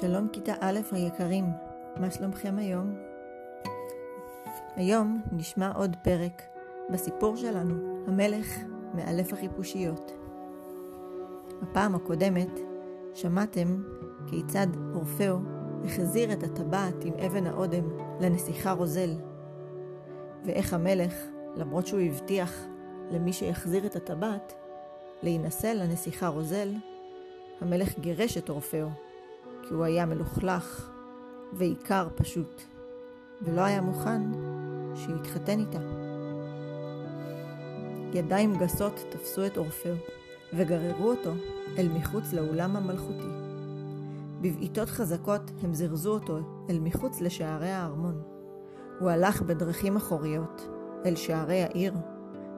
שלום כיתה א' היקרים, מה שלומכם היום? היום נשמע עוד פרק בסיפור שלנו, המלך מאלף החיפושיות. בפעם הקודמת שמעתם כיצד אורפאו החזיר את הטבעת עם אבן האודם לנסיכה רוזל, ואיך המלך, למרות שהוא הבטיח למי שיחזיר את הטבעת, להינשא לנסיכה רוזל, המלך גירש את אורפאו כי הוא היה מלוכלך ועיקר פשוט, ולא היה מוכן שיתחתן איתה. ידיים גסות תפסו את אורפאו וגררו אותו אל מחוץ לאולם המלכותי. בבעיטות חזקות הם זרזו אותו אל מחוץ לשערי הארמון. הוא הלך בדרכים אחוריות אל שערי העיר,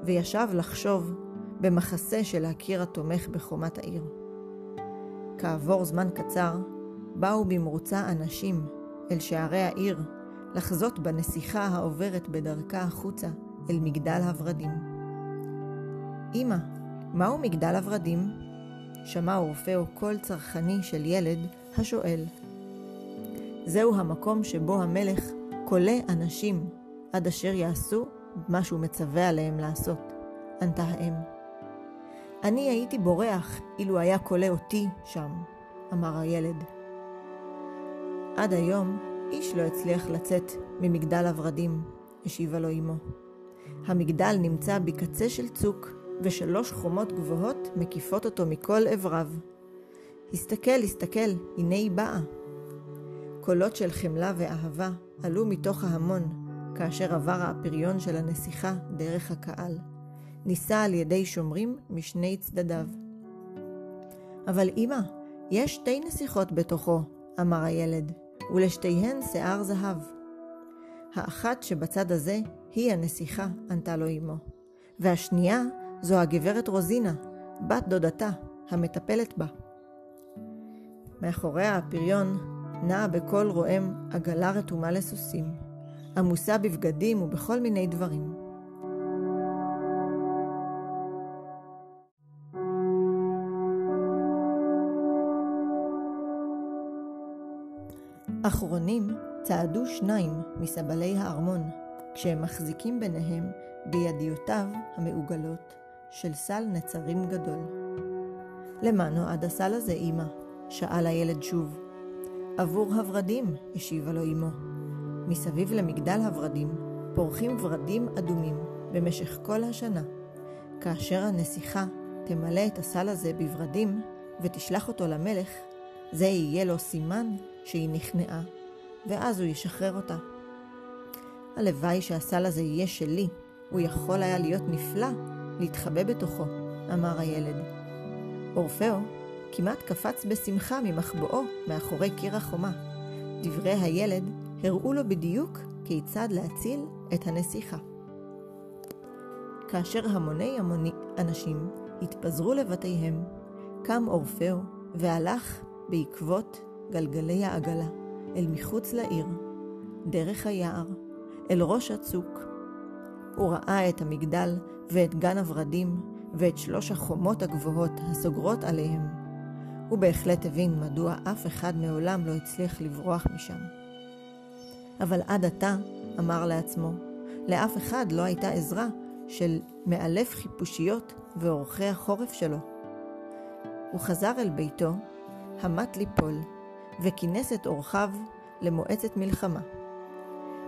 וישב לחשוב במחסה של הקיר התומך בחומת העיר. כעבור זמן קצר, באו במרוצה אנשים אל שערי העיר, לחזות בנסיכה העוברת בדרכה החוצה אל מגדל הורדים. אמא, מהו מגדל הורדים? שמע אורפאו קול צרכני של ילד השואל. זהו המקום שבו המלך כולא אנשים עד אשר יעשו מה שהוא מצווה עליהם לעשות, ענתה האם. אני הייתי בורח אילו היה כולא אותי שם, אמר הילד. עד היום איש לא הצליח לצאת ממגדל הורדים, השיבה לו אמו. המגדל נמצא בקצה של צוק, ושלוש חומות גבוהות מקיפות אותו מכל עבריו. הסתכל, הסתכל, הנה היא באה. קולות של חמלה ואהבה עלו מתוך ההמון, כאשר עבר הפריון של הנסיכה דרך הקהל. נישא על ידי שומרים משני צדדיו. אבל אמא, יש שתי נסיכות בתוכו, אמר הילד. ולשתיהן שיער זהב. האחת שבצד הזה היא הנסיכה, ענתה לו אמו, והשנייה זו הגברת רוזינה, בת דודתה, המטפלת בה. מאחורי הפריון נעה בקול רועם עגלה רתומה לסוסים, עמוסה בבגדים ובכל מיני דברים. אחרונים צעדו שניים מסבלי הארמון, כשהם מחזיקים ביניהם בידיעותיו המעוגלות של סל נצרים גדול. למה נועד הסל הזה, אמא? שאל הילד שוב. עבור הורדים, השיבה לו אמו. מסביב למגדל הורדים פורחים ורדים אדומים במשך כל השנה. כאשר הנסיכה תמלא את הסל הזה בורדים ותשלח אותו למלך, זה יהיה לו סימן שהיא נכנעה, ואז הוא ישחרר אותה. הלוואי שהסל הזה יהיה שלי, הוא יכול היה להיות נפלא להתחבא בתוכו, אמר הילד. אורפאו כמעט קפץ בשמחה ממחבואו מאחורי קיר החומה. דברי הילד הראו לו בדיוק כיצד להציל את הנסיכה. כאשר המוני המוני אנשים התפזרו לבתיהם, קם אורפאו והלך בעקבות גלגלי העגלה, אל מחוץ לעיר, דרך היער, אל ראש הצוק. הוא ראה את המגדל ואת גן הורדים ואת שלוש החומות הגבוהות הסוגרות עליהם. הוא בהחלט הבין מדוע אף אחד מעולם לא הצליח לברוח משם. אבל עד עתה, אמר לעצמו, לאף אחד לא הייתה עזרה של מאלף חיפושיות ואורחי החורף שלו. הוא חזר אל ביתו, המת ליפול, וכינס את אורחיו למועצת מלחמה.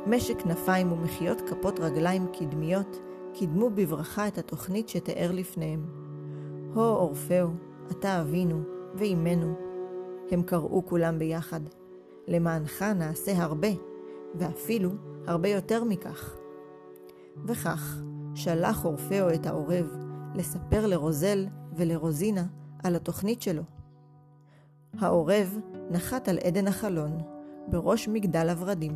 משק כנפיים ומחיות כפות רגליים קדמיות קידמו בברכה את התוכנית שתיאר לפניהם. הו אורפאו, אתה אבינו ואימנו. הם קראו כולם ביחד. למענך נעשה הרבה, ואפילו הרבה יותר מכך. וכך שלח אורפאו את העורב לספר לרוזל ולרוזינה על התוכנית שלו. העורב נחת על עדן החלון, בראש מגדל הורדים.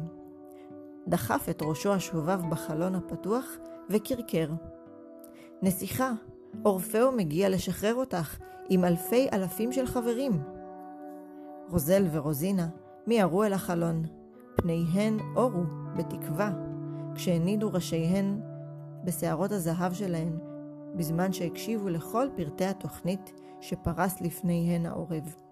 דחף את ראשו השובב בחלון הפתוח וקרקר. נסיכה, אורפאו מגיע לשחרר אותך עם אלפי אלפים של חברים. רוזל ורוזינה מיהרו אל החלון, פניהן אורו בתקווה, כשהנידו ראשיהן בשערות הזהב שלהן, בזמן שהקשיבו לכל פרטי התוכנית שפרס לפניהן העורב.